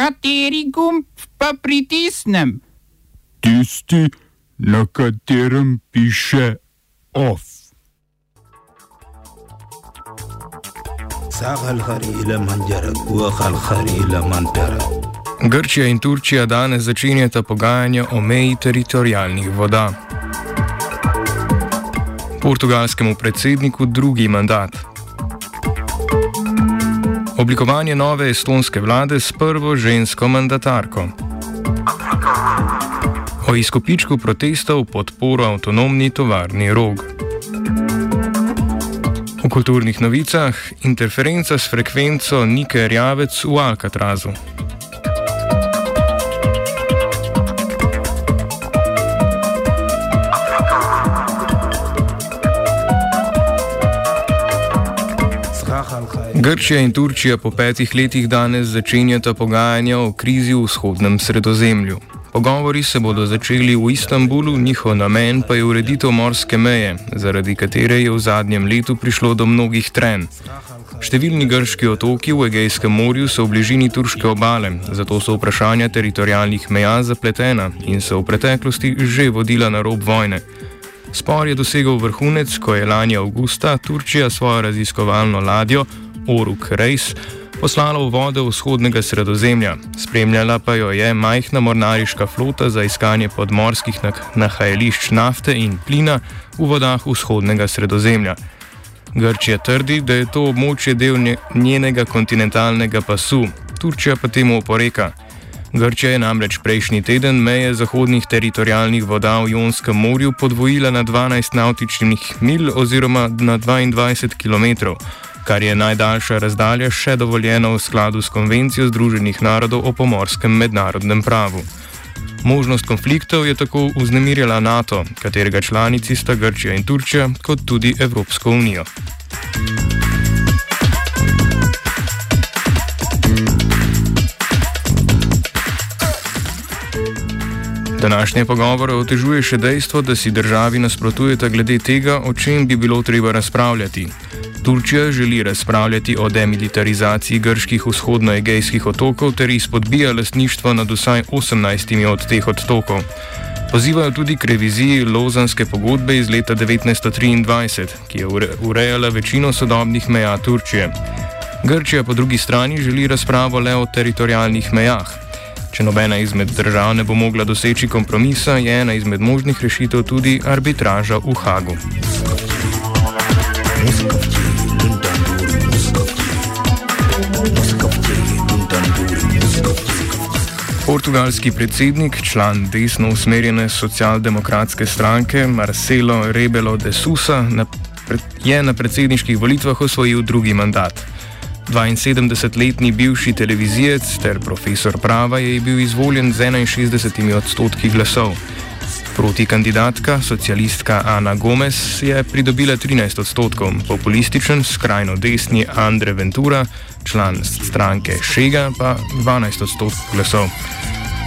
Kateri gumb pa pritisnem? Tisti, na katerem piše OF. Grčija in Turčija danes začenjata pogajanja o meji teritorijalnih voda. Portugalskemu predsedniku drugi mandat. Oblikovanje nove estonske vlade s prvo žensko mandatarko. O izkupičku protestov podporo avtonomni tovarni rog. V kulturnih novicah interferenca s frekvenco Nike Rjavec v Alcatrazu. Grčija in Turčija po petih letih danes začenjata pogajanja o krizi v vzhodnem sredozemlju. Pogovori se bodo začeli v Istanbulu, njihov namen pa je ureditev morske meje, zaradi katere je v zadnjem letu prišlo do mnogih tren. Številni grški otoki v Egejskem morju so v bližini turške obale, zato so vprašanja teritorijalnih meja zapletena in so v preteklosti že vodila na rob vojne. Spor je dosegel vrhunec, ko je lani avgusta Turčija svojo raziskovalno ladjo Oruk Reis poslala v vode vzhodnega sredozemlja. Spremljala pa jo je majhna mornariška flota za iskanje podmorskih nahajališč nafte in plina v vodah vzhodnega sredozemlja. Grčija trdi, da je to območje del njenega kontinentalnega pasu, Turčija pa temu oporeka. Grčija je namreč prejšnji teden meje zahodnih teritorijalnih voda v Jonskem morju podvojila na 12 nautičnih mil oziroma na 22 km, kar je najdaljša razdalja še dovoljena v skladu s konvencijo Združenih narodov o pomorskem mednarodnem pravu. Možnost konfliktov je tako vznemirjala NATO, katerega članici sta Grčija in Turčija, kot tudi Evropsko unijo. Današnje pogovore otežuje še dejstvo, da si državi nasprotujeta glede tega, o čem bi bilo treba razpravljati. Turčija želi razpravljati o demilitarizaciji grških vzhodnoegejskih otokov ter izpodbija lastništvo nad vsaj 18 od teh otokov. Pozivajo tudi k reviziji Lozanske pogodbe iz leta 1923, ki je urejala večino sodobnih meja Turčije. Grčija po drugi strani želi razpravo le o teritorijalnih mejah. Če nobena izmed držav ne bo mogla doseči kompromisa, je ena izmed možnih rešitev tudi arbitraža v Hagu. Portugalski predsednik, član desno usmerjene socialdemokratske stranke Marcelo Rebelo de Sousa, je na predsedniških volitvah osvojil drugi mandat. 72-letni bivši televizijec ter profesor prava je bil izvoljen z 61 odstotki glasov. Proti kandidatka, socialistka Ana Gomez, je pridobila 13 odstotkov, populističen, skrajno desni Andre Ventura, član stranke Šega, pa 12 odstotkov glasov.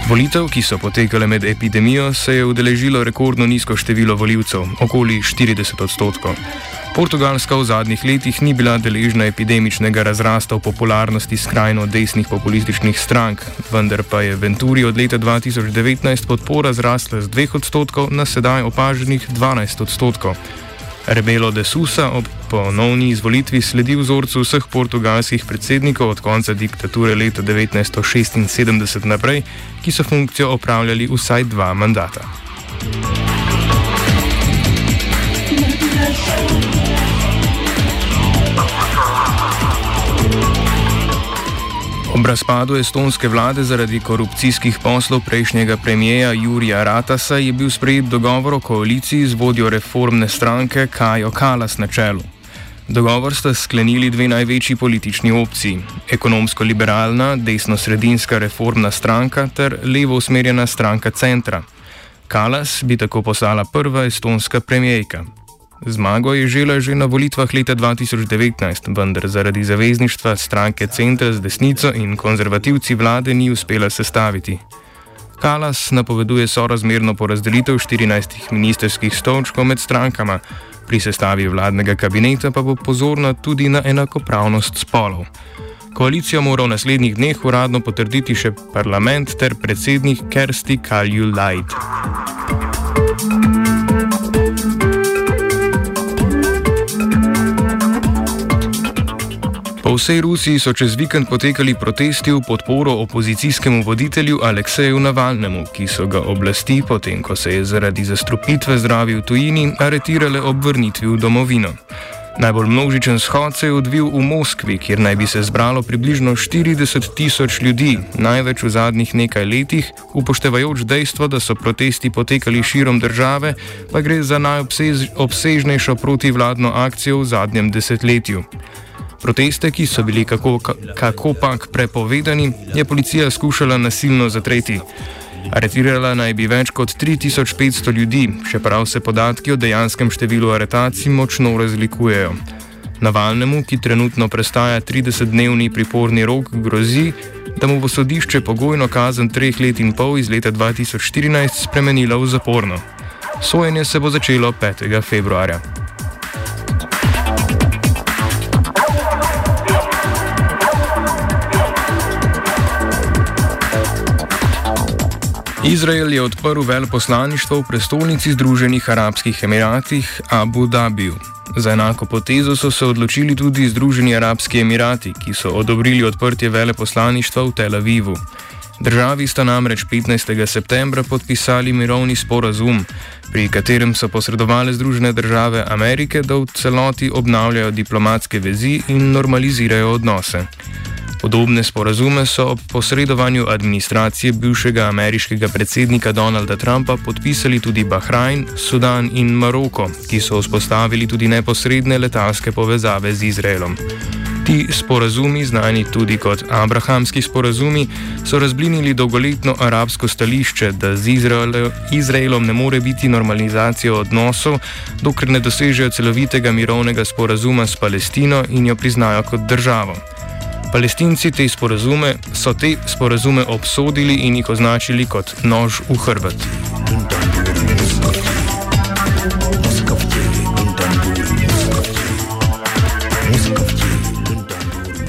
Volitev, ki so potekale med epidemijo, se je udeležilo rekordno nizko število voljivcev, okoli 40 odstotkov. Portugalska v zadnjih letih ni bila deležna epidemičnega razrasta v popularnosti skrajno desnih populističnih strank, vendar pa je Venturi od leta 2019 podpora zrasla z 2 odstotkov na sedaj opaženih 12 odstotkov. Rebelo de Sousa ob ponovni izvolitvi sledi vzorcu vseh portugalskih predsednikov od konca diktature leta 1976 naprej, ki so funkcijo opravljali vsaj dva mandata. Ob razpadu estonske vlade zaradi korupcijskih poslov prejšnjega premijeja Jurija Ratasa je bil sprejet dogovor o koaliciji z vodjo reformne stranke Kajo Kalas na čelu. Dogovor sta sklenili dve največji politični opciji: ekonomsko-liberalna, desno-sredinska reformna stranka ter levo usmerjena stranka centra. Kalas bi tako postala prva estonska premijejka. Zmago je žela že na volitvah leta 2019, vendar zaradi zavezništva stranke Centra z desnico in konzervativci vlade ni uspela sestaviti. Kalas napoveduje sorazmerno porazdelitev 14 ministerskih stolčkov med strankama, pri sestavi vladnega kabineta pa bo pozorna tudi na enakopravnost spolov. Koalicijo mora v naslednjih dneh uradno potrditi še parlament ter predsednik Kersti Kalju Po vsej Rusiji so čez vikend potekali protesti v podporo opozicijskemu voditelju Alekseju Navalnemu, ki so ga oblasti, potem ko se je zaradi zastrupitve zdravil v tujini, aretirale ob vrnitvi v domovino. Najbolj množičen shod se je odvil v Moskvi, kjer naj bi se zbralo približno 40 tisoč ljudi, največ v zadnjih nekaj letih, upoštevajoč dejstvo, da so protesti potekali širom države, pa gre za najobsežnejšo protivladno akcijo v zadnjem desetletju. Proteste, ki so bili kako, kako pak prepovedani, je policija skušala nasilno zatreti. Aretirala naj bi več kot 3500 ljudi, čeprav se podatki o dejanskem številu aretacij močno razlikujejo. Navalnemu, ki trenutno prestaja 30-dnevni priporni rok, grozi, da mu bo sodišče pogojno kazen treh let in pol iz leta 2014 spremenilo v zaporno. Sojenje se bo začelo 5. februarja. Izrael je odprl veleposlaništvo v prestolnici Združenih arabskih emiratih Abu Dhabiju. Za enako potezo so se odločili tudi Združeni arabski emirati, ki so odobrili odprtje veleposlaništva v Tel Avivu. Državi sta namreč 15. septembra podpisali mirovni sporazum, pri katerem so posredovali Združene države Amerike, da v celoti obnavljajo diplomatske vezi in normalizirajo odnose. Podobne sporazume so ob posredovanju administracije bivšega ameriškega predsednika Donalda Trumpa podpisali tudi Bahrajn, Sudan in Maroko, ki so vzpostavili tudi neposredne letalske povezave z Izraelom. Ti sporazumi, znani tudi kot Abrahamski sporazumi, so razblinili dolgoletno arabsko stališče, da z Izrael, Izraelom ne more biti normalizacija odnosov, dokler ne dosežejo celovitega mirovnega sporazuma s Palestino in jo priznajo kot državo. Palestinci te sporazume, so te sporazume obsodili in jih označili kot nož v hrbet.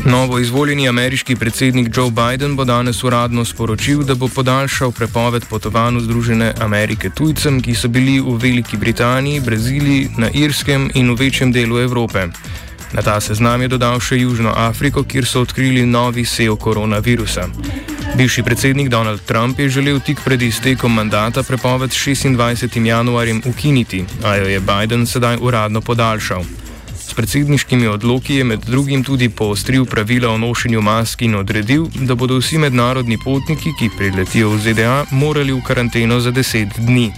Novo izvoljeni ameriški predsednik Joe Biden bo danes uradno sporočil, da bo podaljšal prepoved potovanj v Združene Amerike tujcem, ki so bili v Veliki Britaniji, Braziliji, na Irskem in v večjem delu Evrope. Na ta seznam je dodal še Južno Afriko, kjer so odkrili novi sev koronavirusa. Bivši predsednik Donald Trump je želel tik pred iztekom mandata prepoved 26. januarjem ukiniti, a jo je Biden sedaj uradno podaljšal. S predsedniškimi odloki je med drugim tudi poostril pravila o nošenju mask in odredil, da bodo vsi mednarodni potniki, ki priletijo v ZDA, morali v karanteno za 10 dni.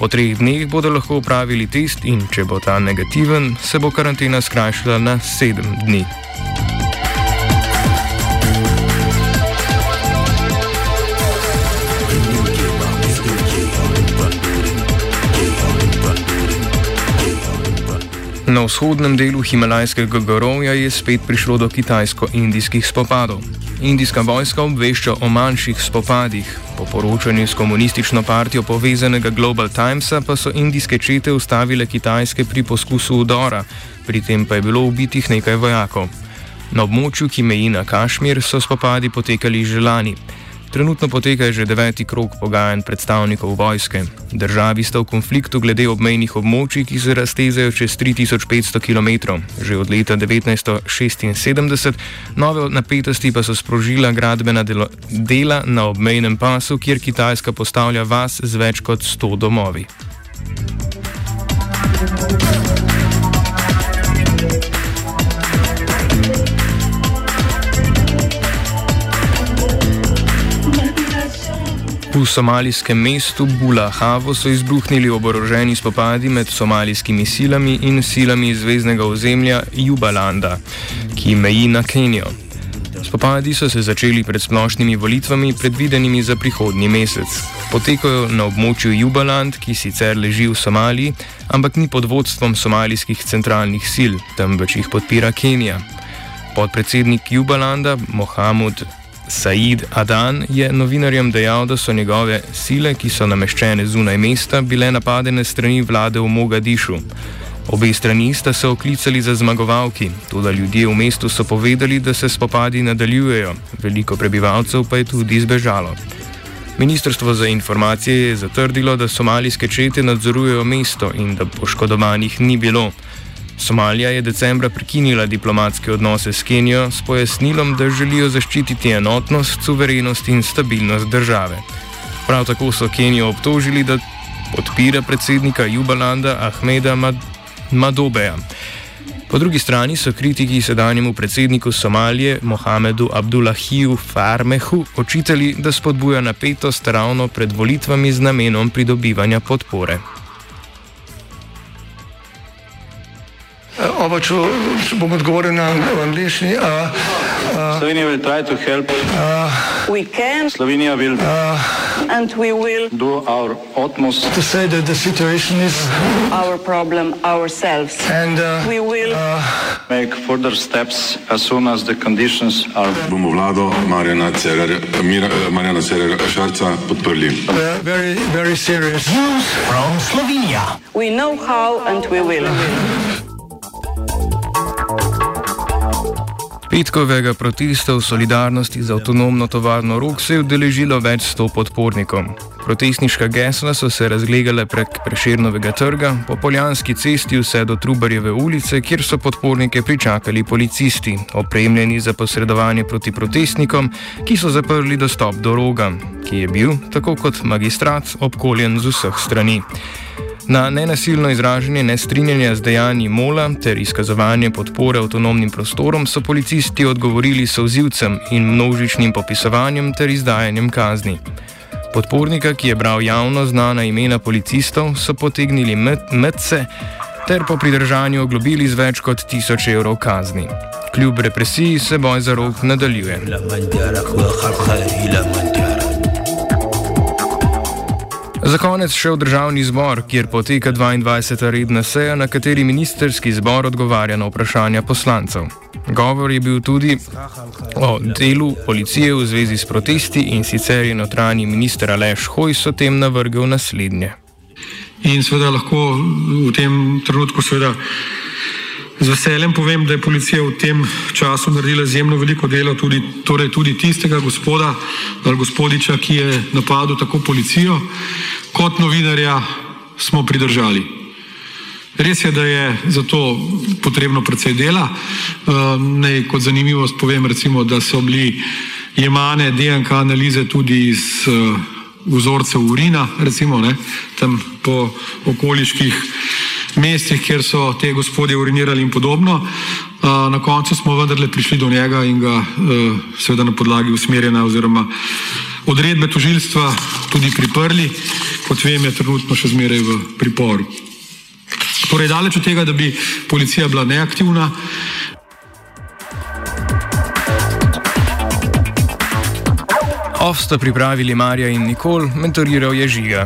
Po treh dneh bodo lahko upravili test in če bo ta negativen, se bo karantena skrajšala na sedem dni. Na vzhodnem delu Himalajskega gorovja je spet prišlo do kitajsko-indijskih spopadov. Indijska vojska obvešča o manjših spopadih. Po poročanju s komunistično partijo povezanega Global Timesa pa so indijske čete ustavile kitajske pri poskusu udora, pri tem pa je bilo ubitih nekaj vojakov. Na območju, ki meji na Kašmir, so spopadi potekali že lani. Trenutno poteka že deveti krok pogajanj predstavnikov vojske. Državi sta v konfliktu glede obmejnih območij, ki se raztezajo čez 3500 km. Že od leta 1976 nove napetosti pa so sprožila gradbena delo, dela na obmejnem pasu, kjer Kitajska postavlja vas z več kot 100 domovi. V somalijskem mestu Bula Havo so izbruhnili oboroženi spopadi med somalijskimi silami in silami zvezdnega ozemlja Jubalanda, ki meji na Kenijo. Spopadi so se začeli pred splošnimi volitvami, predvidenimi za prihodnji mesec. Potekajo na območju Jubaland, ki sicer leži v Somaliji, ampak ni pod vodstvom somalijskih centralnih sil, temveč jih podpira Kenija. Podpredsednik Jubalanda, Mohamed Said Adan je novinarjem dejal, da so njegove sile, ki so nameščene zunaj mesta, bile napadene strani vlade v Mogadišu. Obe strani sta se oklicali za zmagovalki, tudi ljudje v mestu so povedali, da se spopadi nadaljujejo, veliko prebivalcev pa je tudi zbežalo. Ministrstvo za informacije je zatrdilo, da somalijske čete nadzorujejo mesto in da poškodovanih ni bilo. Somalija je decembra prekinila diplomatske odnose s Kenijo s pojasnilom, da želijo zaščititi enotnost, suverenost in stabilnost države. Prav tako so Kenijo obtožili, da podpira predsednika Jubalanda Ahmeda Mad Madobeja. Po drugi strani so kritiki sedanjemu predsedniku Somalije Mohamedu Abdullahiju Farmehu očitali, da spodbuja napetost ravno pred volitvami z namenom pridobivanja podpore. Oba, če, če bom odgovoril na angliški. Slovenija will try to help. We can Slovenija will and we will do our utmost. To say that the situation is our problem ourselves. and uh, We will Make further steps as soon as the conditions are. bomo vlado Marjana Cererja, Mira, Marjana Cererja Šarca podprli. uh, very, very serious. we know how and we will. Petkovega protesta v solidarnosti z avtonomno tovarno Rok se je udeležilo več sto podpornikov. Protestniška gesla so se razglegale prek Preširnovega trga, po Poljanski cesti vse do Trubarjeve ulice, kjer so podpornike pričakali policisti, opremljeni za posredovanje proti protestnikom, ki so zaprli dostop do roga, ki je bil, tako kot magistrat, obkoljen z vseh strani. Na nenasilno izražanje nestrinjanja z dejanji Mola ter izkazovanje podpore avtonomnim prostorom so policisti odgovorili sozivcem in množičnim popisovanjem ter izdajanjem kazni. Podpornika, ki je bral javno znana imena policistov, so potegnili med- medse ter po pridržanju oglobili z več kot tisoč evrov kazni. Kljub represiji se boj za rok nadaljuje. Za konec še v državni zbor, kjer poteka 22. redna seja, na kateri ministerski zbor odgovarja na vprašanja poslancev. Govor je bil tudi o delu policije v zvezi s protesti in sicer je notranji minister Aleš Hojs o tem navrgel naslednje. In seveda lahko v tem trenutku seveda z veseljem povem, da je policija v tem času naredila izjemno veliko dela, tudi, torej tudi tistega gospoda ali gospodiča, ki je napadel tako policijo kot novinarja, smo pridržali. Res je, da je za to potrebno precej dela. Uh, naj kot zanimivost povem, recimo, da so bili jemane DNK analize tudi iz uh, vzorcev urina, recimo ne, tam po okoliških mestih, kjer so te gospodje urinirali in podobno. Uh, na koncu smo vendarle prišli do njega in ga uh, seveda na podlagi usmerjena oziroma odredbe tožilstva tudi priprli. Kot vem, je trenutno še zmeraj v priporu. Torej, daleč od tega, da bi policija bila neaktivna, Off sta pripravili Marja in Nikol, mentoriral je žiga.